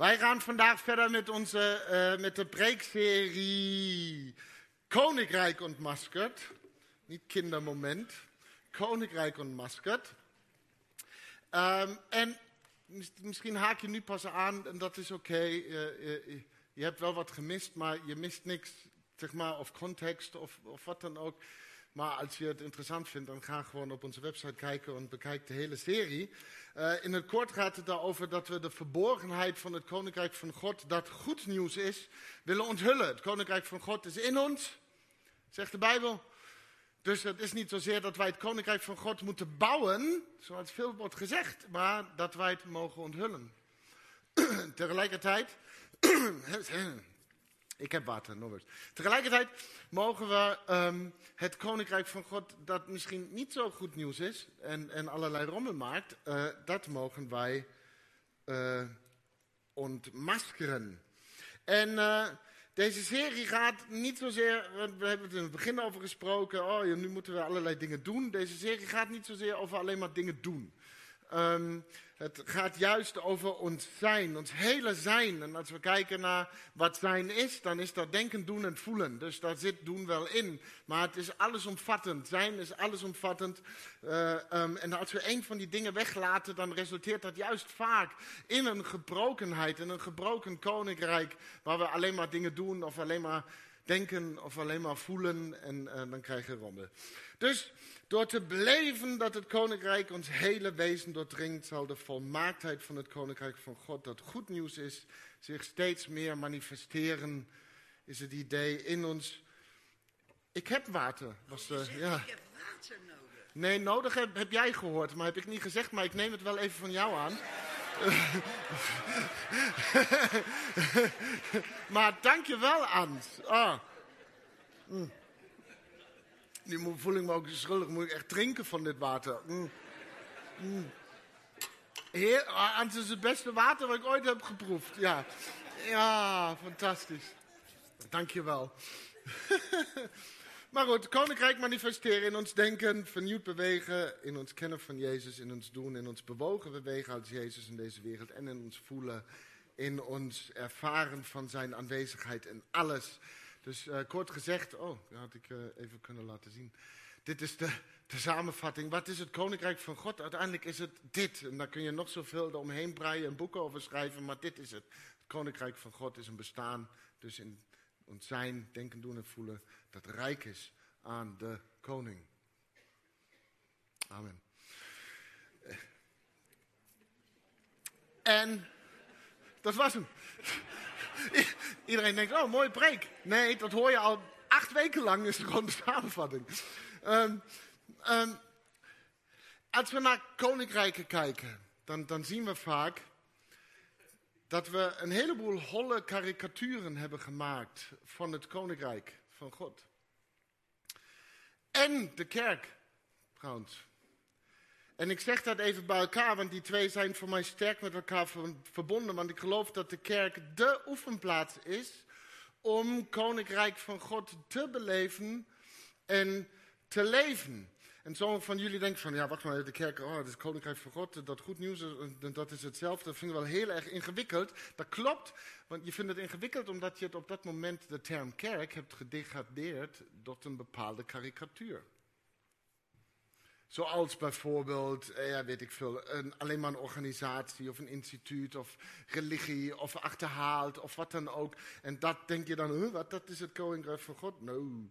Wij gaan vandaag verder met, onze, uh, met de preekserie Koninkrijk ontmaskerd. Niet kindermoment. Koninkrijk ontmaskerd. Um, en misschien haak je nu pas aan en dat is oké. Okay. Uh, uh, je hebt wel wat gemist, maar je mist niks, zeg maar, of context of, of wat dan ook. Maar als je het interessant vindt, dan ga gewoon op onze website kijken en bekijk de hele serie. Uh, in het kort gaat het daarover dat we de verborgenheid van het Koninkrijk van God, dat goed nieuws is, willen onthullen. Het Koninkrijk van God is in ons, zegt de Bijbel. Dus het is niet zozeer dat wij het Koninkrijk van God moeten bouwen, zoals veel wordt gezegd, maar dat wij het mogen onthullen. Tegelijkertijd ik heb water, Norbert. Tegelijkertijd mogen we um, het koninkrijk van God, dat misschien niet zo goed nieuws is en, en allerlei rommel maakt, uh, dat mogen wij uh, ontmaskeren. En uh, deze serie gaat niet zozeer, we hebben het in het begin over gesproken, oh nu moeten we allerlei dingen doen. Deze serie gaat niet zozeer over alleen maar dingen doen. Um, het gaat juist over ons zijn, ons hele zijn. En als we kijken naar wat zijn is, dan is dat denken, doen en voelen. Dus daar zit doen wel in. Maar het is allesomvattend. Zijn is allesomvattend. Uh, en als we een van die dingen weglaten, dan resulteert dat juist vaak in een gebrokenheid. In een gebroken koninkrijk, waar we alleen maar dingen doen of alleen maar denken of alleen maar voelen. En uh, dan krijgen we rommel. Dus door te beleven dat het koninkrijk ons hele wezen doordringt, zal de volmaaktheid van het koninkrijk van God, dat goed nieuws is, zich steeds meer manifesteren. Is het idee in ons. Ik heb water. Was de, ja. Ik heb water nodig. Nee, nodig heb, heb jij gehoord, maar heb ik niet gezegd, maar ik neem het wel even van jou aan. maar dank je wel, Ans. Ah. Mm. Nu voel ik me ook schuldig, moet ik echt drinken van dit water. Mm. Mm. Heer, ah, het is het beste water wat ik ooit heb geproefd. Ja, ja fantastisch. Dank je wel. maar goed, koninkrijk manifesteren in ons denken, vernieuwd bewegen, in ons kennen van Jezus, in ons doen, in ons bewogen bewegen als Jezus in deze wereld en in ons voelen, in ons ervaren van zijn aanwezigheid in alles. Dus uh, kort gezegd, oh, dat had ik uh, even kunnen laten zien. Dit is de, de, samenvatting. Wat is het koninkrijk van God? Uiteindelijk is het dit. En daar kun je nog zoveel omheen breien en boeken over schrijven, maar dit is het. Het koninkrijk van God is een bestaan, dus in ons zijn, denken, doen en voelen, dat rijk is aan de koning. Amen. En dat was hem. Iedereen denkt, oh, mooie preek. Nee, dat hoor je al acht weken lang, is gewoon de samenvatting. Um, um, als we naar koninkrijken kijken, dan, dan zien we vaak dat we een heleboel holle karikaturen hebben gemaakt van het koninkrijk van God. En de kerk, trouwens. En ik zeg dat even bij elkaar, want die twee zijn voor mij sterk met elkaar verbonden. Want ik geloof dat de kerk de oefenplaats is om Koninkrijk van God te beleven en te leven. En sommigen van jullie denken van, ja wacht maar, de kerk, oh, het is Koninkrijk van God, dat goed nieuws, dat is hetzelfde. Dat vind ik wel heel erg ingewikkeld. Dat klopt, want je vindt het ingewikkeld omdat je het op dat moment de term kerk hebt gedegradeerd tot een bepaalde karikatuur. Zoals bijvoorbeeld, eh, ja, weet ik veel, een, alleen maar een organisatie of een instituut of religie of achterhaald of wat dan ook. En dat denk je dan, huh, wat, dat is het koninkrijk van God? Nou,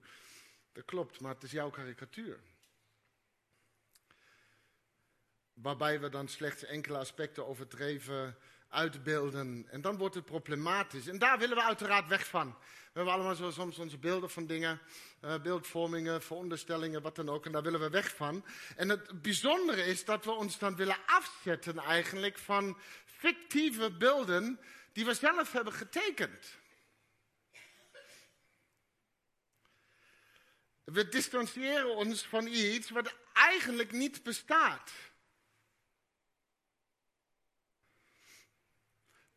dat klopt, maar het is jouw karikatuur. Waarbij we dan slechts enkele aspecten overdreven uitbeelden. En dan wordt het problematisch. En daar willen we uiteraard weg van. We hebben allemaal zo soms onze beelden van dingen, uh, beeldvormingen, veronderstellingen, wat dan ook. En daar willen we weg van. En het bijzondere is dat we ons dan willen afzetten eigenlijk van fictieve beelden die we zelf hebben getekend. We distancieren ons van iets wat eigenlijk niet bestaat.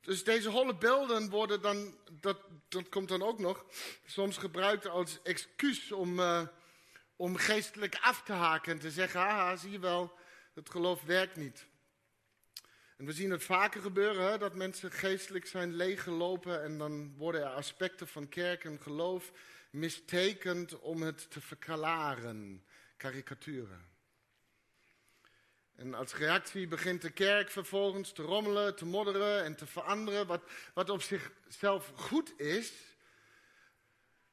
Dus deze holle beelden worden dan, dat, dat komt dan ook nog, soms gebruikt als excuus om, uh, om geestelijk af te haken en te zeggen, haha, zie je wel, het geloof werkt niet. En we zien het vaker gebeuren, hè, dat mensen geestelijk zijn leeggelopen en dan worden er aspecten van kerk en geloof mistekend om het te verklaren. Karikaturen. En als reactie begint de kerk vervolgens te rommelen, te modderen en te veranderen, wat, wat op zichzelf goed is.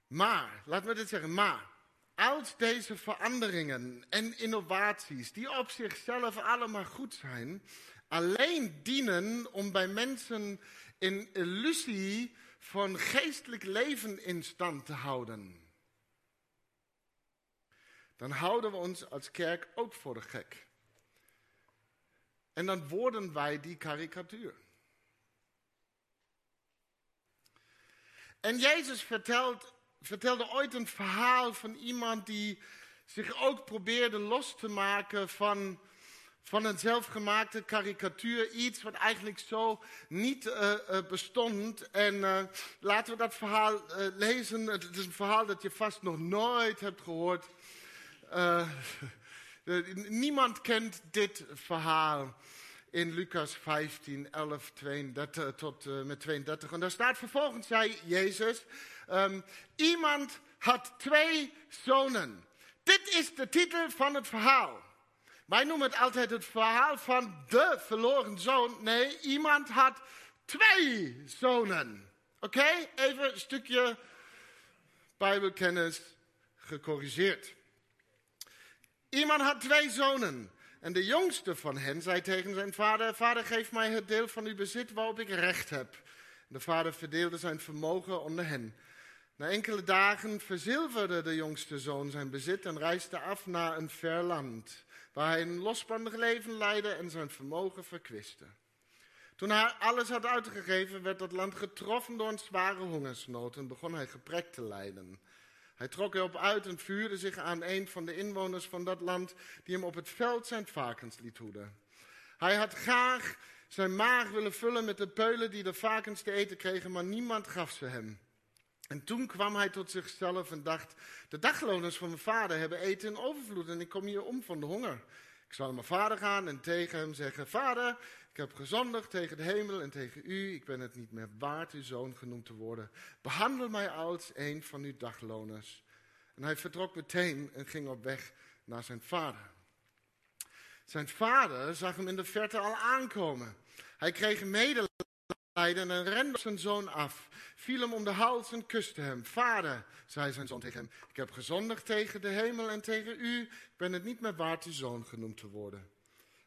Maar, laten we dit zeggen, maar als deze veranderingen en innovaties, die op zichzelf allemaal goed zijn, alleen dienen om bij mensen een illusie van geestelijk leven in stand te houden, dan houden we ons als kerk ook voor de gek. En dan worden wij die karikatuur. En Jezus vertelt, vertelde ooit een verhaal van iemand die zich ook probeerde los te maken van, van een zelfgemaakte karikatuur. Iets wat eigenlijk zo niet uh, uh, bestond. En uh, laten we dat verhaal lezen. Het is een verhaal dat je vast nog nooit hebt gehoord. Niemand kent dit verhaal in Lucas 15, 11 32, tot uh, met 32. En daar staat vervolgens, zei Jezus, um, iemand had twee zonen. Dit is de titel van het verhaal. Wij noemen het altijd het verhaal van de verloren zoon. Nee, iemand had twee zonen. Oké, even een stukje Bijbelkennis gecorrigeerd. Iemand had twee zonen. En de jongste van hen zei tegen zijn vader: Vader, geef mij het deel van uw bezit waarop ik recht heb. De vader verdeelde zijn vermogen onder hen. Na enkele dagen verzilverde de jongste zoon zijn bezit en reisde af naar een ver land, waar hij een losbandig leven leidde en zijn vermogen verkwiste. Toen hij alles had uitgegeven, werd dat land getroffen door een zware hongersnood en begon hij gebrek te lijden. Hij trok erop uit en vuurde zich aan een van de inwoners van dat land, die hem op het veld zijn varkens liet hoeden. Hij had graag zijn maag willen vullen met de peulen die de varkens te eten kregen, maar niemand gaf ze hem. En toen kwam hij tot zichzelf en dacht: De dagloners van mijn vader hebben eten in overvloed en ik kom hier om van de honger. Ik zal naar mijn vader gaan en tegen hem zeggen: Vader, ik heb gezondigd tegen de hemel en tegen u. Ik ben het niet meer waard uw zoon genoemd te worden. Behandel mij als een van uw dagloners. En hij vertrok meteen en ging op weg naar zijn vader. Zijn vader zag hem in de verte al aankomen. Hij kreeg medelijden en rende zijn zoon af. Viel hem om de hals en kuste hem. Vader, zei zijn zoon tegen hem, ik heb gezondigd tegen de hemel en tegen u. Ik ben het niet meer waard uw zoon genoemd te worden.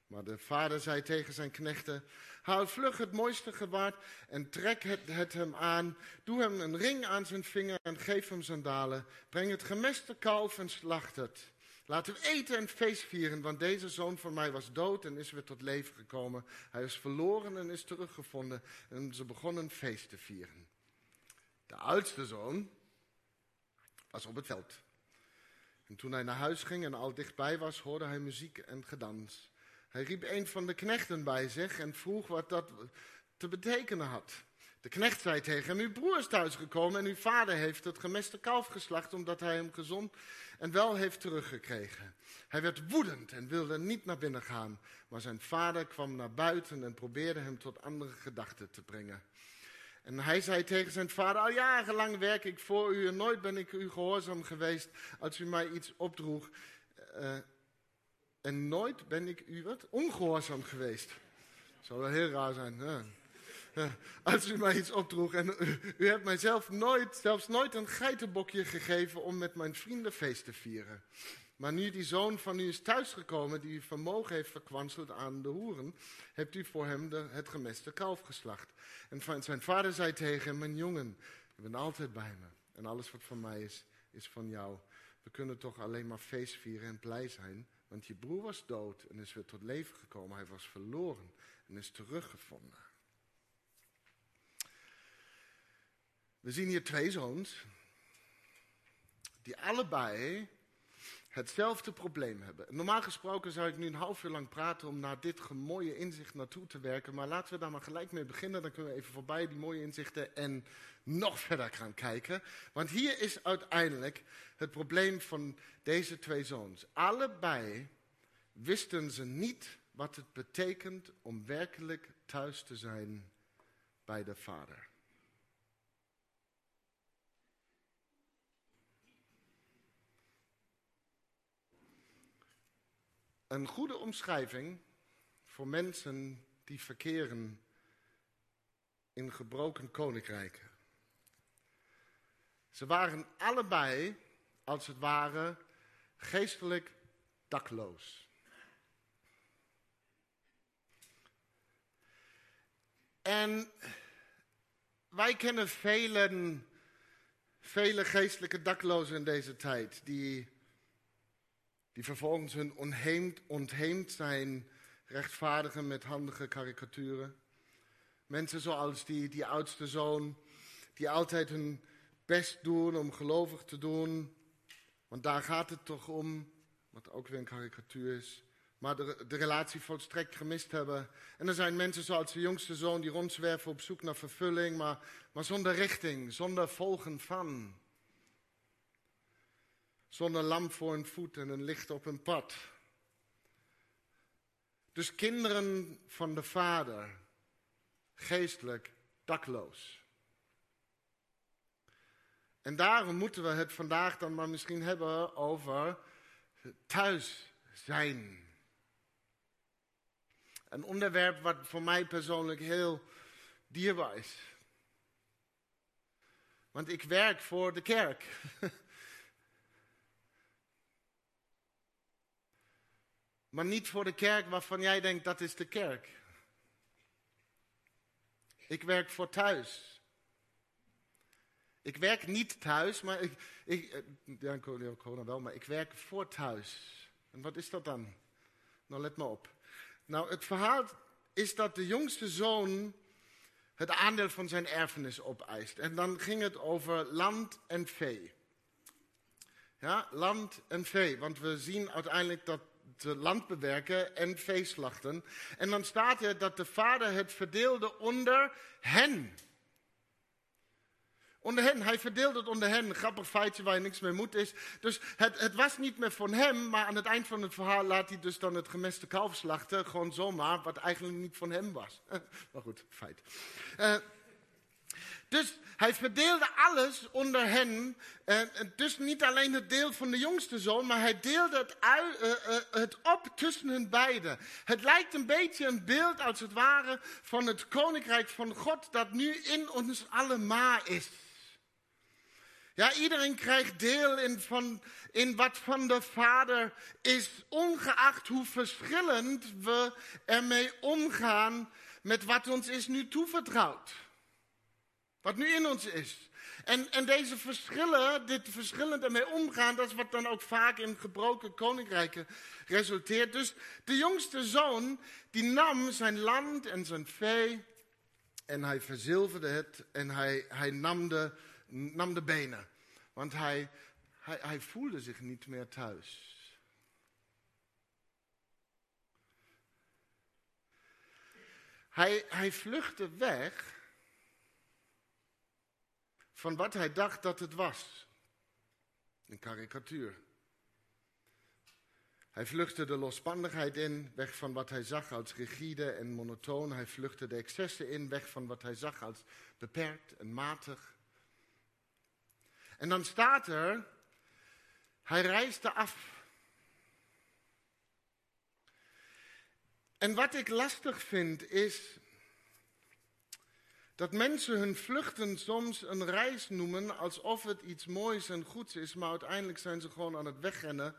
Maar de vader zei tegen zijn knechten: Haal vlug het mooiste gewaad en trek het, het, hem aan. Doe hem een ring aan zijn vinger en geef hem sandalen. Breng het gemeste kalf en slacht het. Laten we eten en feest vieren, want deze zoon van mij was dood en is weer tot leven gekomen. Hij is verloren en is teruggevonden. En ze begonnen feest te vieren. De oudste zoon was op het veld. En toen hij naar huis ging en al dichtbij was, hoorde hij muziek en gedans. Hij riep een van de knechten bij zich en vroeg wat dat te betekenen had. De knecht zei tegen hem, uw broer is thuisgekomen en uw vader heeft het gemeste kalf geslacht omdat hij hem gezond en wel heeft teruggekregen. Hij werd woedend en wilde niet naar binnen gaan, maar zijn vader kwam naar buiten en probeerde hem tot andere gedachten te brengen. En hij zei tegen zijn vader, al jarenlang werk ik voor u en nooit ben ik u gehoorzaam geweest als u mij iets opdroeg. Uh, en nooit ben ik u wat ongehoorzaam geweest. Zou wel heel raar zijn. Hè? Als u mij iets opdroeg en u, u, hebt mij zelf nooit, zelfs nooit een geitenbokje gegeven om met mijn vrienden feest te vieren. Maar nu die zoon van u is thuisgekomen die uw vermogen heeft verkwanseld aan de hoeren, hebt u voor hem de, het gemeste kalf geslacht. En zijn vader zei tegen hem, mijn jongen, je bent altijd bij me. En alles wat van mij is, is van jou. We kunnen toch alleen maar feest vieren en blij zijn want je broer was dood en is weer tot leven gekomen. Hij was verloren en is teruggevonden. We zien hier twee zoons die allebei hetzelfde probleem hebben. Normaal gesproken zou ik nu een half uur lang praten om naar dit mooie inzicht naartoe te werken. Maar laten we daar maar gelijk mee beginnen. Dan kunnen we even voorbij die mooie inzichten en nog verder gaan kijken. Want hier is uiteindelijk het probleem van deze twee zoons. Allebei wisten ze niet wat het betekent om werkelijk thuis te zijn bij de Vader. Een goede omschrijving voor mensen die verkeren in gebroken koninkrijken. Ze waren allebei, als het ware, geestelijk dakloos. En wij kennen velen, vele geestelijke daklozen in deze tijd, die, die vervolgens hun ontheemd, zijn, rechtvaardigen met handige karikaturen. Mensen zoals die, die oudste zoon, die altijd hun best doen om gelovig te doen, want daar gaat het toch om, wat ook weer een karikatuur is maar de, de relatie volstrekt gemist hebben. En er zijn mensen zoals de jongste zoon die rondzwerven op zoek naar vervulling, maar, maar zonder richting, zonder volgen van. Zonder lamp voor hun voet en een licht op hun pad. Dus kinderen van de Vader, geestelijk dakloos. En daarom moeten we het vandaag dan maar misschien hebben over thuis zijn. Een onderwerp wat voor mij persoonlijk heel dierbaar is. Want ik werk voor de kerk. maar niet voor de kerk waarvan jij denkt dat is de kerk. Ik werk voor thuis. Ik werk niet thuis, maar ik, ik eh, ja, wel, maar ik werk voor thuis. En wat is dat dan? Nou, let maar op. Nou, het verhaal is dat de jongste zoon het aandeel van zijn erfenis opeist. En dan ging het over land en vee. Ja, land en vee. Want we zien uiteindelijk dat ze land bewerken en vee slachten. En dan staat er dat de vader het verdeelde onder hen. Onder hen, hij verdeelde het onder hen. Grappig feitje waar je niks mee moet is. Dus het, het, was niet meer van hem, maar aan het eind van het verhaal laat hij dus dan het gemeste kalf slachten. Gewoon zomaar, wat eigenlijk niet van hem was. maar goed, feit. Uh, dus hij verdeelde alles onder hen. Dus niet alleen het deel van de jongste zoon, maar hij deelde het, uit, uh, het op tussen hun beiden. Het lijkt een beetje een beeld, als het ware, van het koninkrijk van God dat nu in ons allemaal is. Ja, iedereen krijgt deel in, van, in wat van de Vader is, ongeacht hoe verschillend we ermee omgaan met wat ons is nu toevertrouwd. Wat nu in ons is. En, en deze verschillen, dit verschillend ermee omgaan, dat is wat dan ook vaak in gebroken koninkrijken resulteert. Dus de jongste zoon, die nam zijn land en zijn vee en hij verzilverde het en hij, hij nam de benen. Want hij, hij, hij voelde zich niet meer thuis. Hij, hij vluchtte weg van wat hij dacht dat het was. Een karikatuur. Hij vluchtte de losbandigheid in, weg van wat hij zag als rigide en monotoon. Hij vluchtte de excessen in, weg van wat hij zag als beperkt en matig. En dan staat er, hij reisde af. En wat ik lastig vind is dat mensen hun vluchten soms een reis noemen alsof het iets moois en goeds is, maar uiteindelijk zijn ze gewoon aan het wegrennen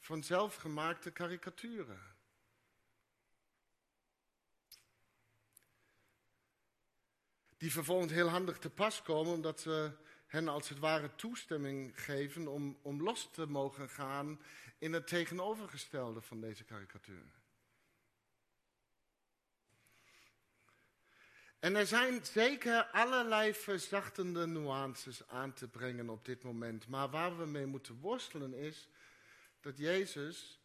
van zelfgemaakte karikaturen. Die vervolgens heel handig te pas komen omdat ze hen als het ware toestemming geven om, om los te mogen gaan in het tegenovergestelde van deze karikatuur. En er zijn zeker allerlei verzachtende nuances aan te brengen op dit moment. Maar waar we mee moeten worstelen is dat Jezus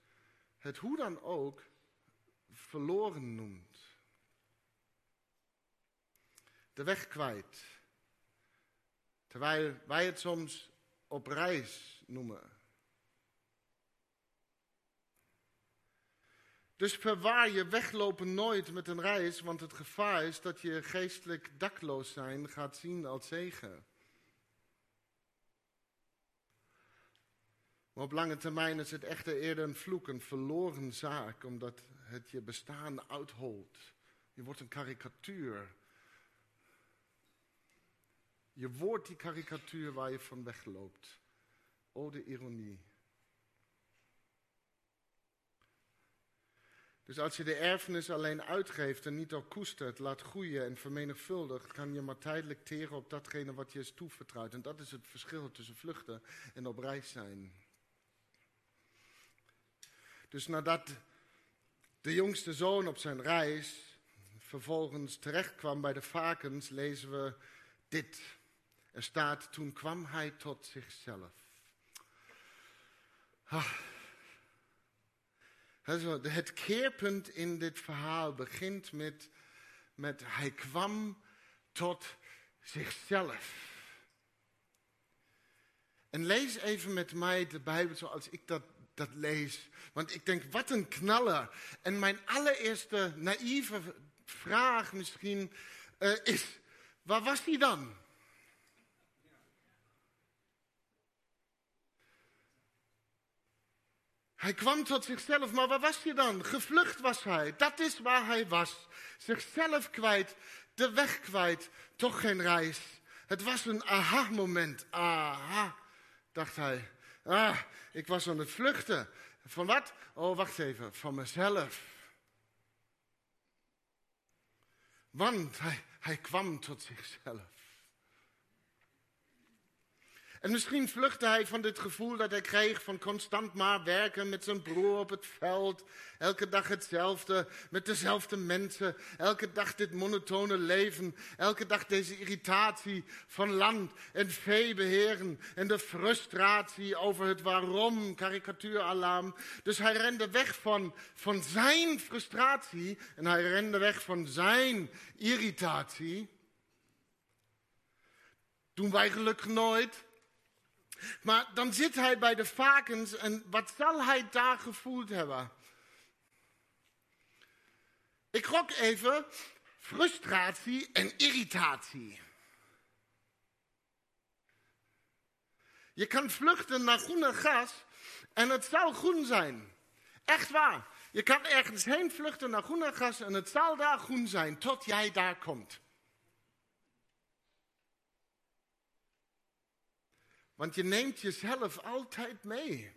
het hoe dan ook verloren noemt. De weg kwijt. Terwijl wij het soms op reis noemen. Dus verwaar je weglopen nooit met een reis, want het gevaar is dat je geestelijk dakloos zijn gaat zien als zegen. Maar op lange termijn is het echter eerder een vloek, een verloren zaak, omdat het je bestaan uitholt. Je wordt een karikatuur. Je wordt die karikatuur waar je van wegloopt. Oh, de ironie. Dus als je de erfenis alleen uitgeeft en niet al koestert, laat groeien en vermenigvuldigt, kan je maar tijdelijk teren op datgene wat je is toevertrouwd. En dat is het verschil tussen vluchten en op reis zijn. Dus nadat de jongste zoon op zijn reis vervolgens terechtkwam bij de vakens, lezen we dit. Er staat, toen kwam hij tot zichzelf. Ah. Het keerpunt in dit verhaal begint met, met hij kwam tot zichzelf. En lees even met mij de Bijbel zoals ik dat, dat lees. Want ik denk, wat een knaller. En mijn allereerste naïeve vraag misschien uh, is, waar was hij dan? Hij kwam tot zichzelf, maar waar was hij dan? Gevlucht was hij. Dat is waar hij was. Zichzelf kwijt, de weg kwijt, toch geen reis. Het was een aha-moment. Aha, dacht hij. Ah, ik was aan het vluchten. Van wat? Oh, wacht even, van mezelf. Want hij, hij kwam tot zichzelf. En misschien vluchtte hij van dit gevoel dat hij kreeg van constant maar werken met zijn broer op het veld. Elke dag hetzelfde, met dezelfde mensen. Elke dag dit monotone leven. Elke dag deze irritatie van land en vee beheren. En de frustratie over het waarom, karikatuuralarm. Dus hij rende weg van, van zijn frustratie en hij rende weg van zijn irritatie. Doen wij gelukkig nooit. Maar dan zit hij bij de vakens en wat zal hij daar gevoeld hebben? Ik gok even frustratie en irritatie. Je kan vluchten naar groene gas en het zal groen zijn. Echt waar. Je kan ergens heen vluchten naar groene gas en het zal daar groen zijn tot jij daar komt. Want je neemt jezelf altijd mee.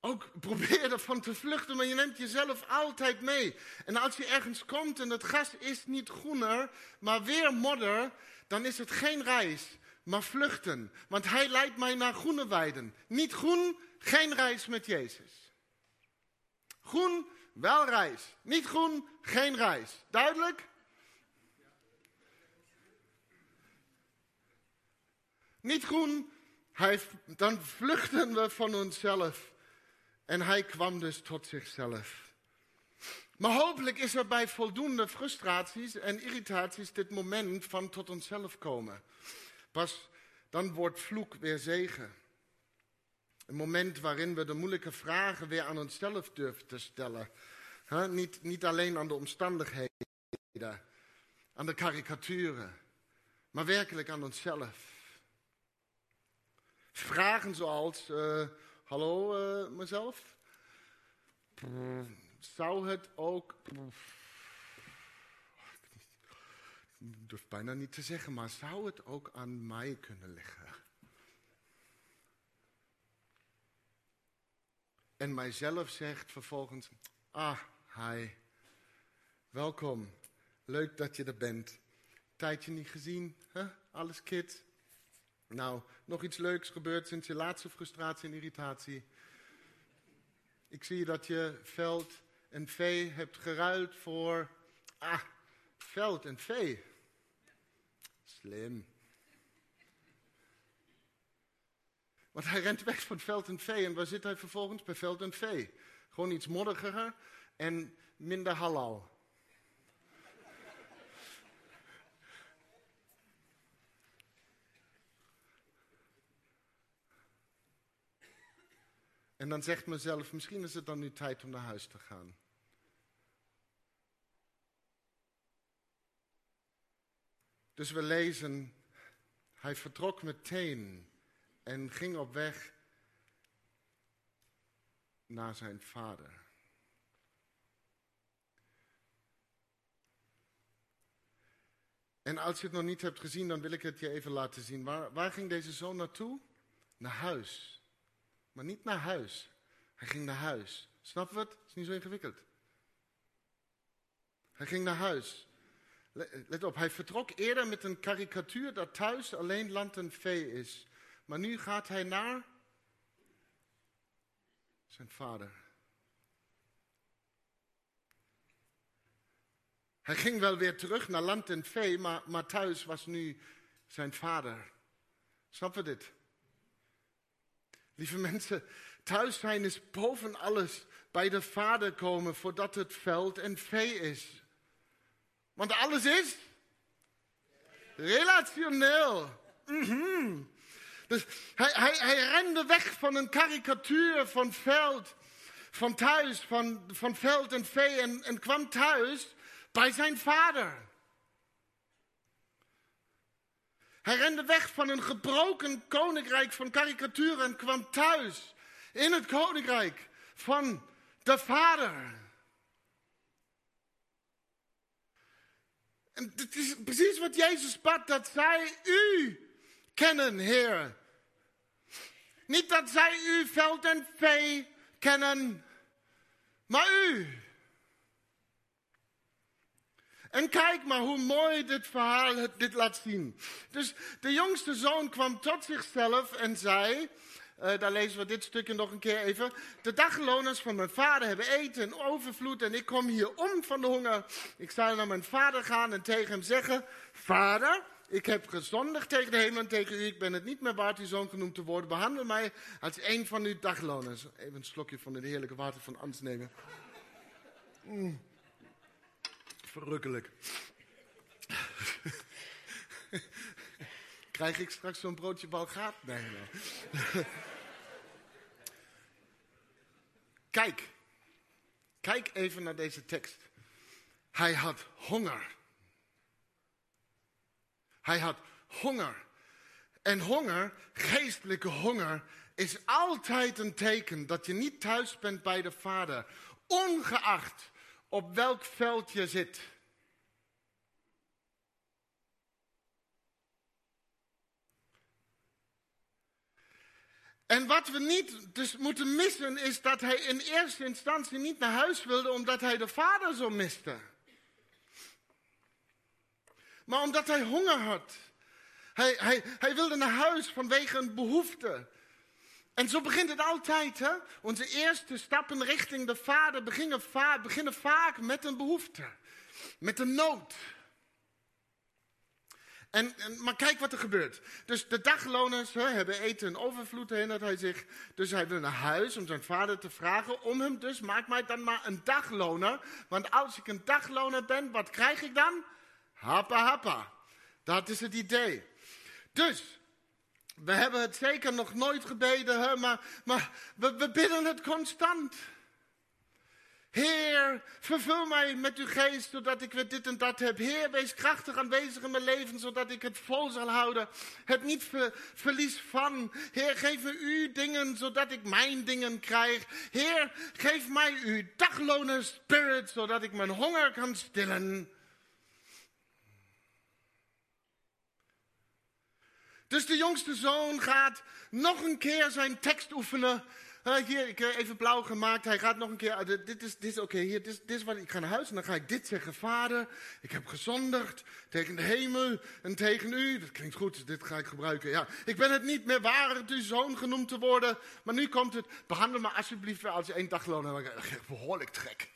Ook probeer ervan te vluchten, maar je neemt jezelf altijd mee. En als je ergens komt en het gras is niet groener, maar weer modder, dan is het geen reis, maar vluchten. Want hij leidt mij naar groene weiden. Niet groen, geen reis met Jezus. Groen, wel reis. Niet groen, geen reis. Duidelijk? Niet groen, dan vluchten we van onszelf. En hij kwam dus tot zichzelf. Maar hopelijk is er bij voldoende frustraties en irritaties dit moment van tot onszelf komen. Pas dan wordt vloek weer zegen. Een moment waarin we de moeilijke vragen weer aan onszelf durven te stellen. niet alleen aan de omstandigheden, aan de karikaturen, maar werkelijk aan onszelf. Vragen zoals, uh, hallo uh, mezelf, zou het ook, ik durf bijna niet te zeggen, maar zou het ook aan mij kunnen liggen? En mijzelf zegt vervolgens, ah, hi, welkom, leuk dat je er bent. Tijdje niet gezien, hè? alles kid, nou, nog iets leuks gebeurd sinds je laatste frustratie en irritatie. Ik zie dat je veld en vee hebt geruild voor. Ah, veld en vee. Slim. Want hij rent weg van veld en vee. En waar zit hij vervolgens? Bij veld en vee. Gewoon iets modderiger en minder halal. En dan zegt mezelf, misschien is het dan nu tijd om naar huis te gaan. Dus we lezen, hij vertrok meteen en ging op weg naar zijn vader. En als je het nog niet hebt gezien, dan wil ik het je even laten zien. Waar, waar ging deze zoon naartoe? Naar huis. Maar niet naar huis. Hij ging naar huis. Snappen we het? Het is niet zo ingewikkeld. Hij ging naar huis. Let op, hij vertrok eerder met een karikatuur dat thuis alleen land en vee is. Maar nu gaat hij naar zijn vader. Hij ging wel weer terug naar land en vee, maar, maar thuis was nu zijn vader. Snap je dit? Lieve mensen, thuis zijn is boven alles bij de vader komen voordat het veld en vee is. Want alles is relationeel. Mm Dus hij, rende weg van een karikatuur van veld, van thuis, van, van veld en vee en, en kwam thuis bij zijn vader. Hij rende weg van een gebroken koninkrijk van karikaturen en kwam thuis in het koninkrijk van de vader. En het is precies wat Jezus bad, dat zij u kennen, Heer. Niet dat zij u veld en vee kennen, maar u. En kijk maar hoe mooi dit verhaal dit laat zien. Dus de jongste zoon kwam tot zichzelf en zei, uh, daar lezen we dit stukje nog een keer even. De dagloners van mijn vader hebben eten en overvloed en ik kom hier om van de honger. Ik zal naar mijn vader gaan en tegen hem zeggen, vader, ik heb gezondigd tegen de hemel en tegen u. Ik ben het niet meer waard uw zoon genoemd te worden. Behandel mij als een van uw dagloners. Even een slokje van het heerlijke water van Ans nemen. Mm. Verrukkelijk. Krijg ik straks zo'n broodje balgaat? Nee. Kijk. Kijk even naar deze tekst. Hij had honger. Hij had honger. En honger, geestelijke honger, is altijd een teken dat je niet thuis bent bij de Vader. Ongeacht op welk veld je zit. En wat we niet dus moeten missen is dat hij in eerste instantie niet naar huis wilde omdat hij de vader zo miste. Maar omdat hij honger had. Hij, hij, hij wilde naar huis vanwege een behoefte. En zo begint het altijd. Hè? Onze eerste stappen richting de Vader beginnen, beginnen vaak met een behoefte, met een nood. En, en, maar kijk wat er gebeurt. Dus de dagloners hè, hebben eten en overvloed, herinnert hij zich. Dus hij wil naar huis om zijn vader te vragen om hem dus, maak mij dan maar een dagloner. Want als ik een dagloner ben, wat krijg ik dan? Happa happa. Dat is het idee. Dus, we hebben het zeker nog nooit gebeden, hè, maar, maar we, bidden het constant. Heer, vervul mij met uw geest, zodat ik weer dit en dat heb. Heer, wees krachtig aanwezig in mijn leven, zodat ik het vol zal houden. Het niet verlies van. Heer, geef me uw dingen, zodat ik mijn dingen krijg. Heer, geef mij uw dagloner spirit, zodat ik mijn honger kan stillen. Dus de jongste zoon gaat nog een keer zijn tekst oefenen. Uh, hier, ik heb even blauw gemaakt. Hij gaat nog een keer. Uh, dit is, dit is oké, hier, dit, dit, is wat ik ga naar huis en dan ga ik dit zeggen. Vader, ik heb gezondigd tegen de hemel en tegen u. Dat klinkt goed, dit ga ik gebruiken. Ja, ik ben het niet meer waard uw zoon genoemd te worden. Maar nu komt het. Behandel me alsjeblieft als je één dagloon hebt. Dan krijg ik behoorlijk trek.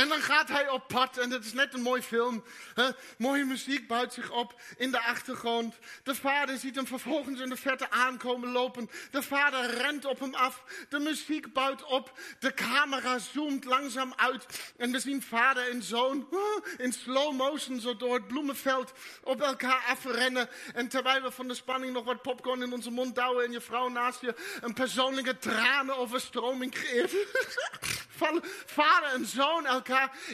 En dan gaat hij op pad en het is net een mooi film. Hè? Mooie muziek buit zich op in de achtergrond. De vader ziet hem vervolgens in de verte aankomen lopen. De vader rent op hem af. De muziek buit op. De camera zoomt langzaam uit. En we zien vader en zoon in slow motion zo door het bloemenveld op elkaar afrennen. En terwijl we van de spanning nog wat popcorn in onze mond douwen en je vrouw naast je een persoonlijke tranenoverstroming creëert. Vallen vader en zoon elkaar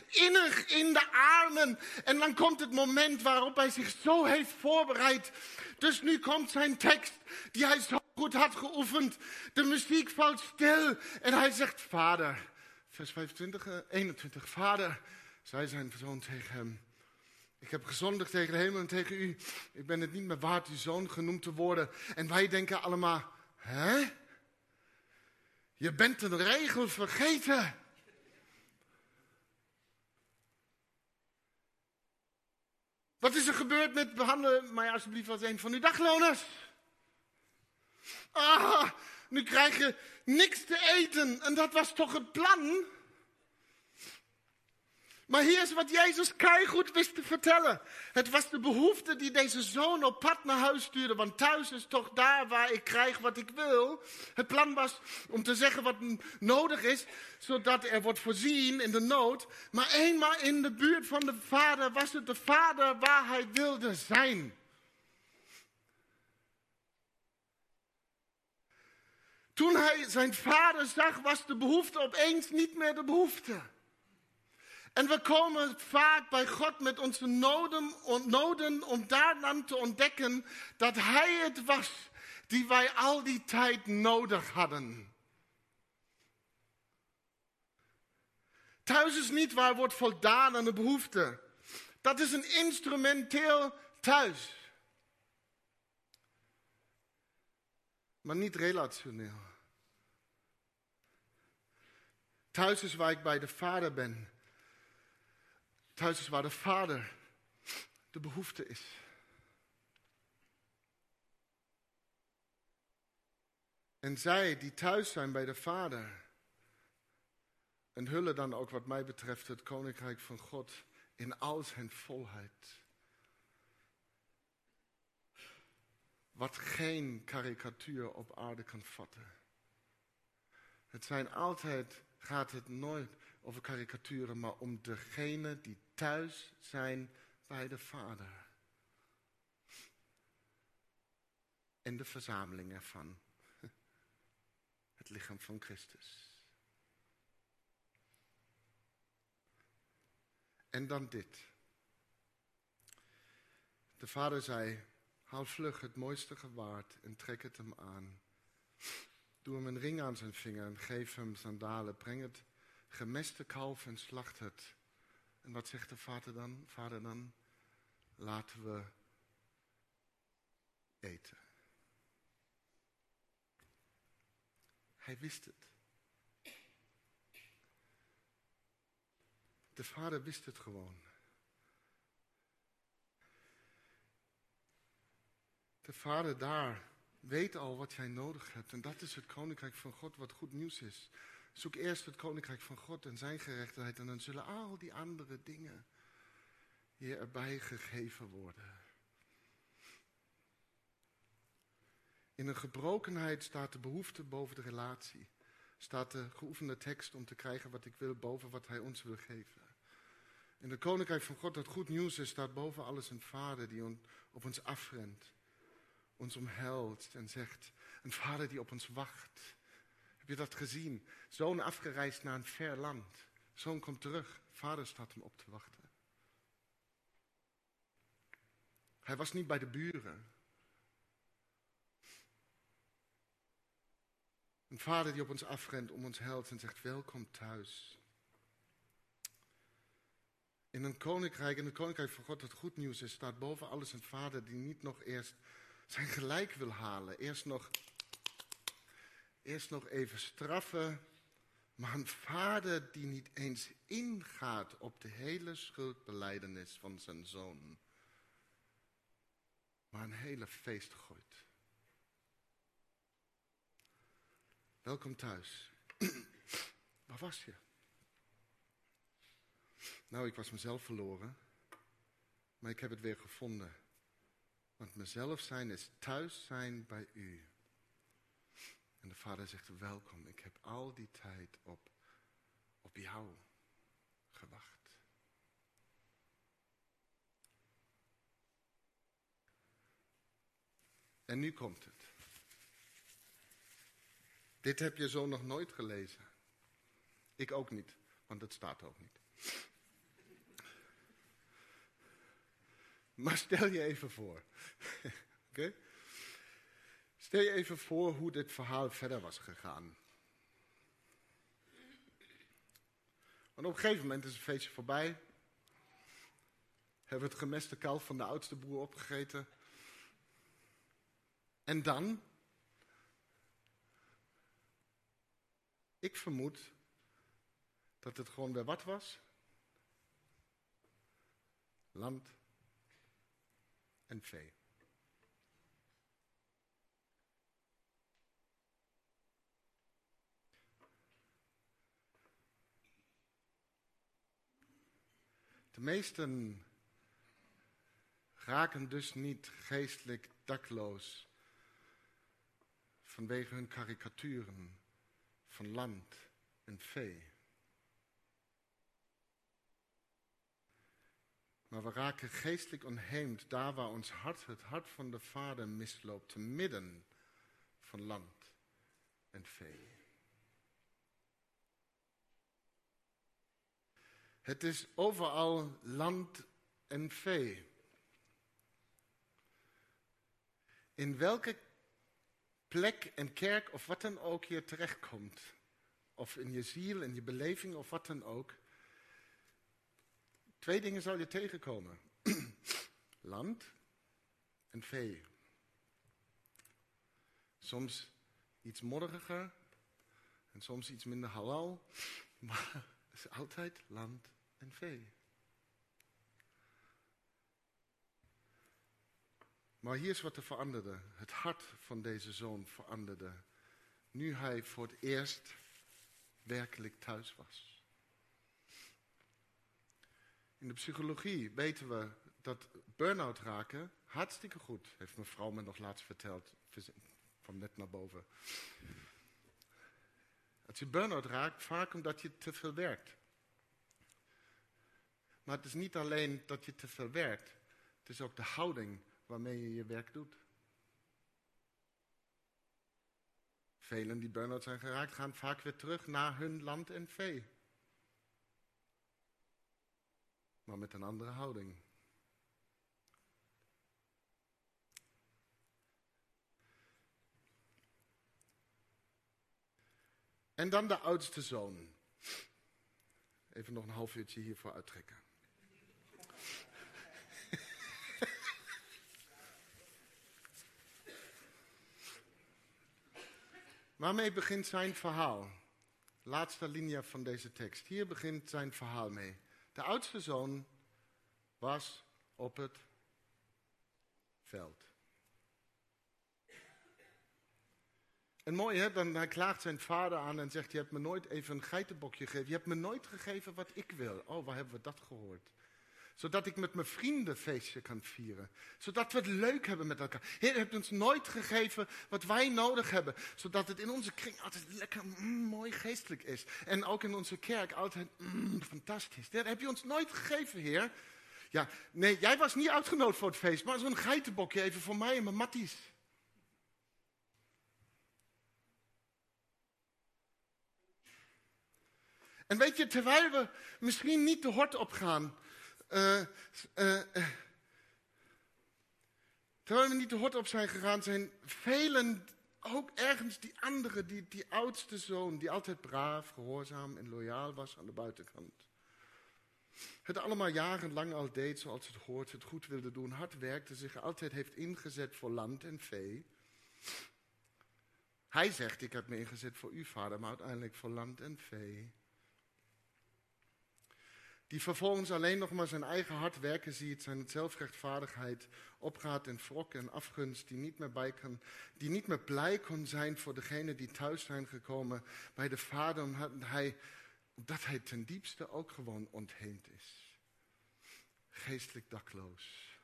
innig in de armen. En dan komt het moment waarop hij zich zo heeft voorbereid. Dus nu komt zijn tekst, die hij zo goed had geoefend. De muziek valt stil en hij zegt, vader, vers 25, 21, eh, vader, zei zijn zoon tegen hem. Ik heb gezondigd tegen de hemel en tegen u. Ik ben het niet meer waard uw zoon genoemd te worden. En wij denken allemaal, hè? Je bent een regel vergeten. Wat is er gebeurd met behandelen mij alsjeblieft als een van uw dagloners? Ah, nu krijg je niks te eten. En dat was toch het plan? Maar hier is wat Jezus goed wist te vertellen. Het was de behoefte die deze zoon op pad naar huis stuurde. Want thuis is toch daar waar ik krijg wat ik wil. Het plan was om te zeggen wat nodig is, zodat er wordt voorzien in de nood. Maar eenmaal in de buurt van de vader was het de vader waar hij wilde zijn. Toen hij zijn vader zag, was de behoefte opeens niet meer de behoefte. En we komen vaak bij God met onze noden, noden om daar dan te ontdekken dat Hij het was die wij al die tijd nodig hadden. Thuis is niet waar wordt voldaan aan de behoefte. Dat is een instrumenteel thuis. Maar niet relationeel. Thuis is waar ik bij de Vader ben. Thuis is waar de vader de behoefte is. En zij die thuis zijn bij de vader, en hullen dan ook wat mij betreft het koninkrijk van God in al zijn volheid. Wat geen karikatuur op aarde kan vatten. Het zijn altijd, gaat het nooit over karikaturen, maar om degene die thuis zijn bij de Vader. En de verzameling ervan. Het lichaam van Christus. En dan dit. De vader zei, haal vlug het mooiste gewaard en trek het hem aan. Doe hem een ring aan zijn vinger en geef hem sandalen. Breng het gemeste kalf en slacht het. En wat zegt de vader dan? Vader dan, laten we eten. Hij wist het. De vader wist het gewoon. De vader daar weet al wat jij nodig hebt. En dat is het koninkrijk van God, wat goed nieuws is. Zoek eerst het koninkrijk van God en zijn gerechtigheid en dan zullen al die andere dingen je erbij gegeven worden. In een gebrokenheid staat de behoefte boven de relatie. Staat de geoefende tekst om te krijgen wat ik wil boven wat hij ons wil geven. In de koninkrijk van God dat goed nieuws is, staat boven alles een vader die op ons afrent. Ons omhelst en zegt, een vader die op ons wacht. Heb je dat gezien? Zoon afgereisd naar een ver land. Zoon komt terug. Vader staat hem op te wachten. Hij was niet bij de buren. Een vader die op ons afrent om ons helpt en zegt welkom thuis. In een koninkrijk, in het koninkrijk van God, het goed nieuws is, staat boven alles een vader die niet nog eerst zijn gelijk wil halen. Eerst nog eerst nog even straffen. Maar een vader die niet eens ingaat op de hele schuldbeleidenis van zijn zoon. Maar een hele feest gooit. Welkom thuis. Waar was je? Nou, ik was mezelf verloren, maar ik heb het weer gevonden. Want mezelf zijn is thuis zijn bij u. En de vader zegt, welkom, ik heb al die tijd op, op jou gewacht. En nu komt het. Dit heb je zo nog nooit gelezen. Ik ook niet, want het staat ook niet. Maar stel je even voor. Oké? Stel je even voor hoe dit verhaal verder was gegaan. Want op een gegeven moment is het feestje voorbij. Hebben we het gemeste kalf van de oudste broer opgegeten. En dan? Ik vermoed dat het gewoon weer wat was. Land en vee. De meesten raken dus niet geestelijk dakloos vanwege hun karikaturen van land en vee. Maar we raken geestelijk onheemd daar waar ons hart, het hart van de Vader misloopt, te midden van land en vee. Het is overal land en vee. In welke plek en kerk of wat dan ook je terechtkomt, of in je ziel, in je beleving of wat dan ook, twee dingen zal je tegenkomen. land en vee. Soms iets modderiger en soms iets minder halal, maar het is altijd land en vee. Maar hier is wat er veranderde. Het hart van deze zoon veranderde. Nu hij voor het eerst werkelijk thuis was. In de psychologie weten we dat burn-out raken hartstikke goed. Heeft mevrouw me nog laatst verteld. Van net naar boven. Als je burn-out raakt, vaak omdat je te veel werkt. Maar het is niet alleen dat je te veel werkt. Het is ook de houding waarmee je je werk doet. Velen die burn-out zijn geraakt, gaan vaak weer terug naar hun land en vee. Maar met een andere houding. En dan de oudste zoon. Even nog een half uurtje hiervoor uittrekken. Waarmee begint zijn verhaal? Laatste linie van deze tekst. Hier begint zijn verhaal mee. De oudste zoon was op het veld. En mooi hè, dan hij klaagt zijn vader aan en zegt, je hebt me nooit even een geitenbokje gegeven. Je hebt me nooit gegeven wat ik wil. Oh, waar hebben we dat gehoord? Zodat ik met mijn vrienden feestje kan vieren. Zodat we het leuk hebben met elkaar. Heer, u hebt ons nooit gegeven wat wij nodig hebben. Zodat het in onze kring altijd lekker mm, mooi geestelijk is. En ook in onze kerk altijd mm, fantastisch. Dat heb je ons nooit gegeven, Heer. Ja, nee, jij was niet uitgenodigd voor het feest. Maar zo'n geitenbokje even voor mij en mijn matties. En weet je, terwijl we misschien niet de hort opgaan uh, uh, terwijl we niet de hort op zijn gegaan, zijn velen, ook ergens die andere, die, die oudste zoon, die altijd braaf, gehoorzaam en loyaal was aan de buitenkant. Het allemaal jarenlang al deed zoals het hoort, het goed wilde doen, hard werkte, zich altijd heeft ingezet voor land en vee. Hij zegt, ik heb me ingezet voor u vader, maar uiteindelijk voor land en vee die vervolgens alleen nog maar zijn eigen hard werken ziet, zijn zelfrechtvaardigheid opgaat in wrok en afgunst, die niet meer bij kan, die niet meer blij kon zijn voor degenen die thuis zijn gekomen bij de Vader, Omdat hij ten diepste ook gewoon ontheemd is. Geestelijk dakloos.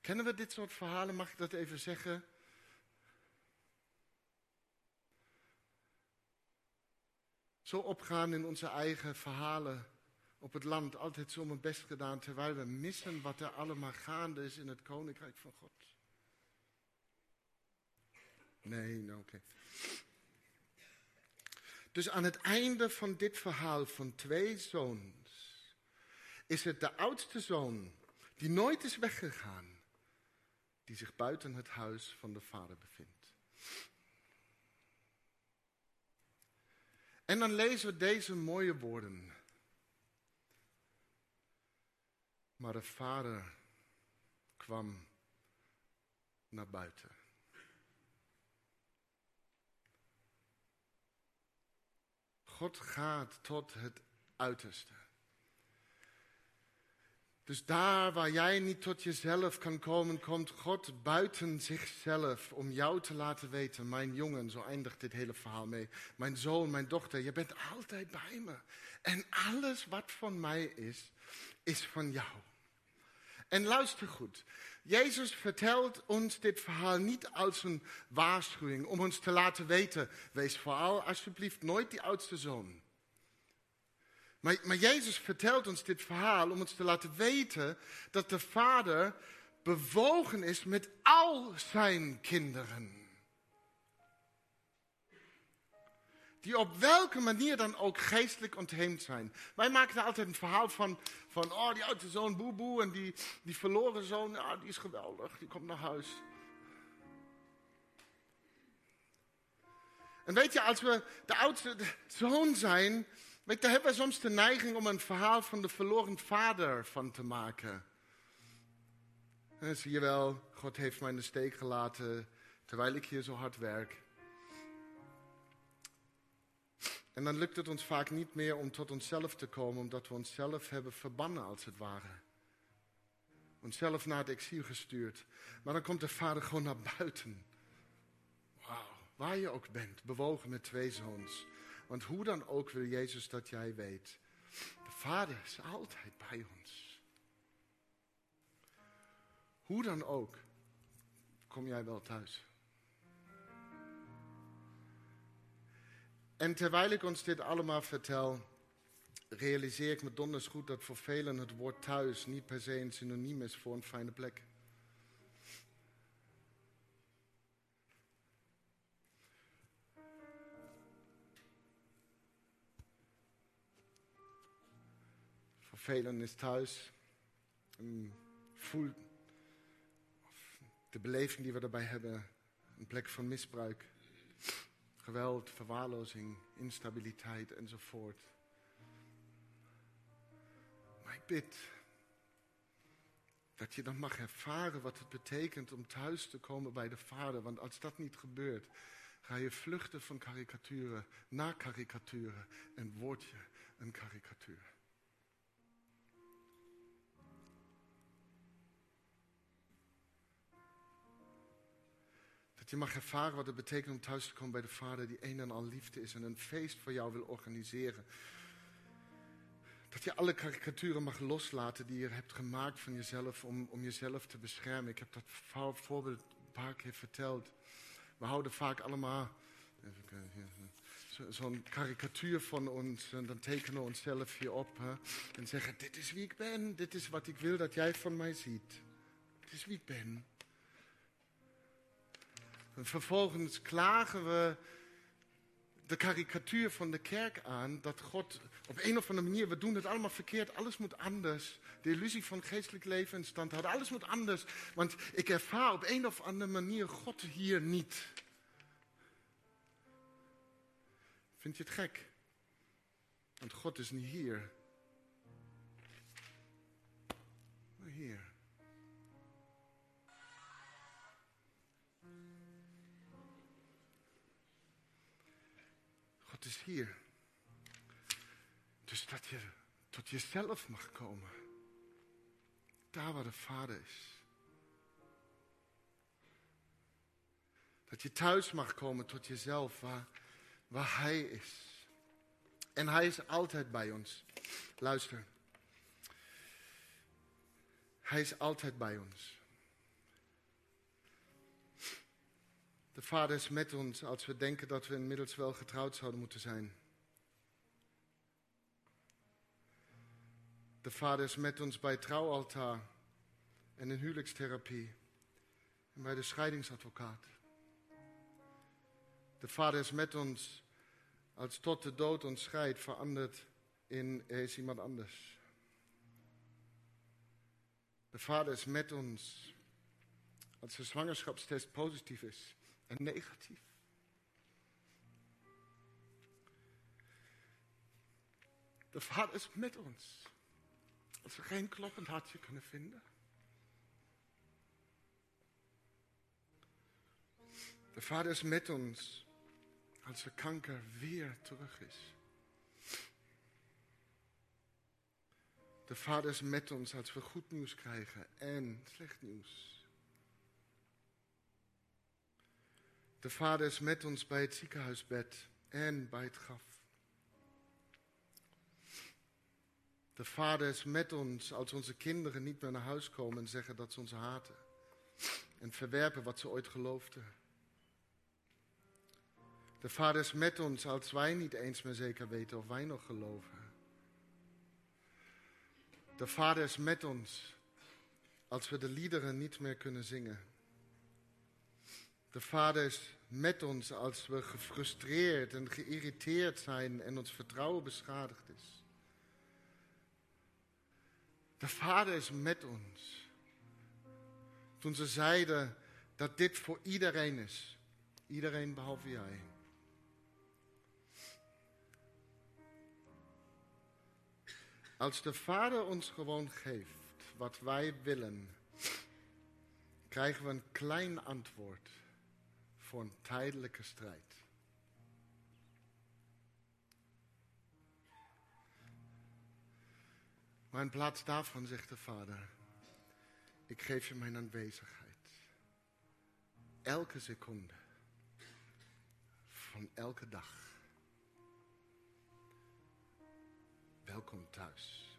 Kennen we dit soort verhalen? Mag ik dat even zeggen? Zo opgaan in onze eigen verhalen op het land, altijd zo mijn best gedaan, terwijl we missen wat er allemaal gaande is in het koninkrijk van God. Nee, nou oké. Dus aan het einde van dit verhaal van twee zoons is het de oudste zoon die nooit is weggegaan, die zich buiten het huis van de vader bevindt. En dan lezen we deze mooie woorden. Maar de vader kwam naar buiten. God gaat tot het uiterste. Dus daar waar jij niet tot jezelf kan komen, komt God buiten zichzelf om jou te laten weten, mijn jongen, zo eindigt dit hele verhaal mee, mijn zoon, mijn dochter, je bent altijd bij me. En alles wat van mij is, is van jou. En luister goed, Jezus vertelt ons dit verhaal niet als een waarschuwing om ons te laten weten, wees vooral alsjeblieft nooit die oudste zoon. Maar, maar Jezus vertelt ons dit verhaal om ons te laten weten dat de Vader bewogen is met al zijn kinderen. Die op welke manier dan ook geestelijk ontheemd zijn. Wij maken altijd een verhaal van, van oh die oude zoon boe boe en die, die verloren zoon, die is geweldig, die komt naar huis. En weet je, als we de oudste zoon zijn, Weet, daar hebben we soms de neiging om een verhaal van de verloren vader van te maken. En zie je wel, God heeft mij in de steek gelaten terwijl ik hier zo hard werk. En dan lukt het ons vaak niet meer om tot onszelf te komen, omdat we onszelf hebben verbannen als het ware. Onszelf naar het exil gestuurd. Maar dan komt de vader gewoon naar buiten. Wauw, waar je ook bent, bewogen met twee zoons. Want hoe dan ook wil Jezus dat jij weet. De Vader is altijd bij ons. Hoe dan ook, kom jij wel thuis. En terwijl ik ons dit allemaal vertel, realiseer ik me donders goed dat voor velen het woord thuis niet per se een synoniem is voor een fijne plek. Velen is thuis. voel de beleving die we daarbij hebben, een plek van misbruik, geweld, verwaarlozing, instabiliteit enzovoort. Maar ik bid dat je dan mag ervaren wat het betekent om thuis te komen bij de Vader. Want als dat niet gebeurt, ga je vluchten van karikaturen naar karikaturen en word je een karikatuur. Je mag ervaren wat het betekent om thuis te komen bij de Vader die een en al liefde is en een feest voor jou wil organiseren. Dat je alle karikaturen mag loslaten die je hebt gemaakt van jezelf om, om jezelf te beschermen. Ik heb dat voorbeeld een paar keer verteld. We houden vaak allemaal zo'n karikatuur van ons en dan tekenen we onszelf hier op en zeggen: Dit is wie ik ben, dit is wat ik wil dat jij van mij ziet. Dit is wie ik ben. En vervolgens klagen we de karikatuur van de kerk aan dat God op een of andere manier, we doen het allemaal verkeerd, alles moet anders. De illusie van geestelijk leven en stand houden, alles moet anders. Want ik ervaar op een of andere manier God hier niet. Vind je het gek? Want God is niet hier. Maar hier. Is hier. Dus dat je tot jezelf mag komen. Daar waar de Vader is. Dat je thuis mag komen tot jezelf, waar, waar Hij is. En Hij is altijd bij ons. Luister. Hij is altijd bij ons. De Vader is met ons als we denken dat we inmiddels wel getrouwd zouden moeten zijn. De Vader is met ons bij trouwaltaar en in huwelijkstherapie en bij de scheidingsadvocaat. De Vader is met ons als tot de dood ons scheidt verandert in er is iemand anders. De Vader is met ons als de zwangerschapstest positief is negatief. De Vader is met ons als we geen kloppend hartje kunnen vinden. De Vader is met ons als de kanker weer terug is. De Vader is met ons als we goed nieuws krijgen en slecht nieuws. De Vader is met ons bij het ziekenhuisbed en bij het graf. De Vader is met ons als onze kinderen niet meer naar huis komen en zeggen dat ze ons haten. En verwerpen wat ze ooit geloofden. De Vader is met ons als wij niet eens meer zeker weten of wij nog geloven. De Vader is met ons als we de liederen niet meer kunnen zingen. De Vader is met ons als we gefrustreerd en geïrriteerd zijn en ons vertrouwen beschadigd is. De Vader is met ons. Toen ze zeiden dat dit voor iedereen is. Iedereen behalve jij. Als de Vader ons gewoon geeft wat wij willen, krijgen we een klein antwoord voor een tijdelijke strijd. Maar in plaats daarvan zegt de Vader, ik geef je mijn aanwezigheid. Elke seconde van elke dag. Welkom thuis.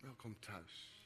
Welkom thuis.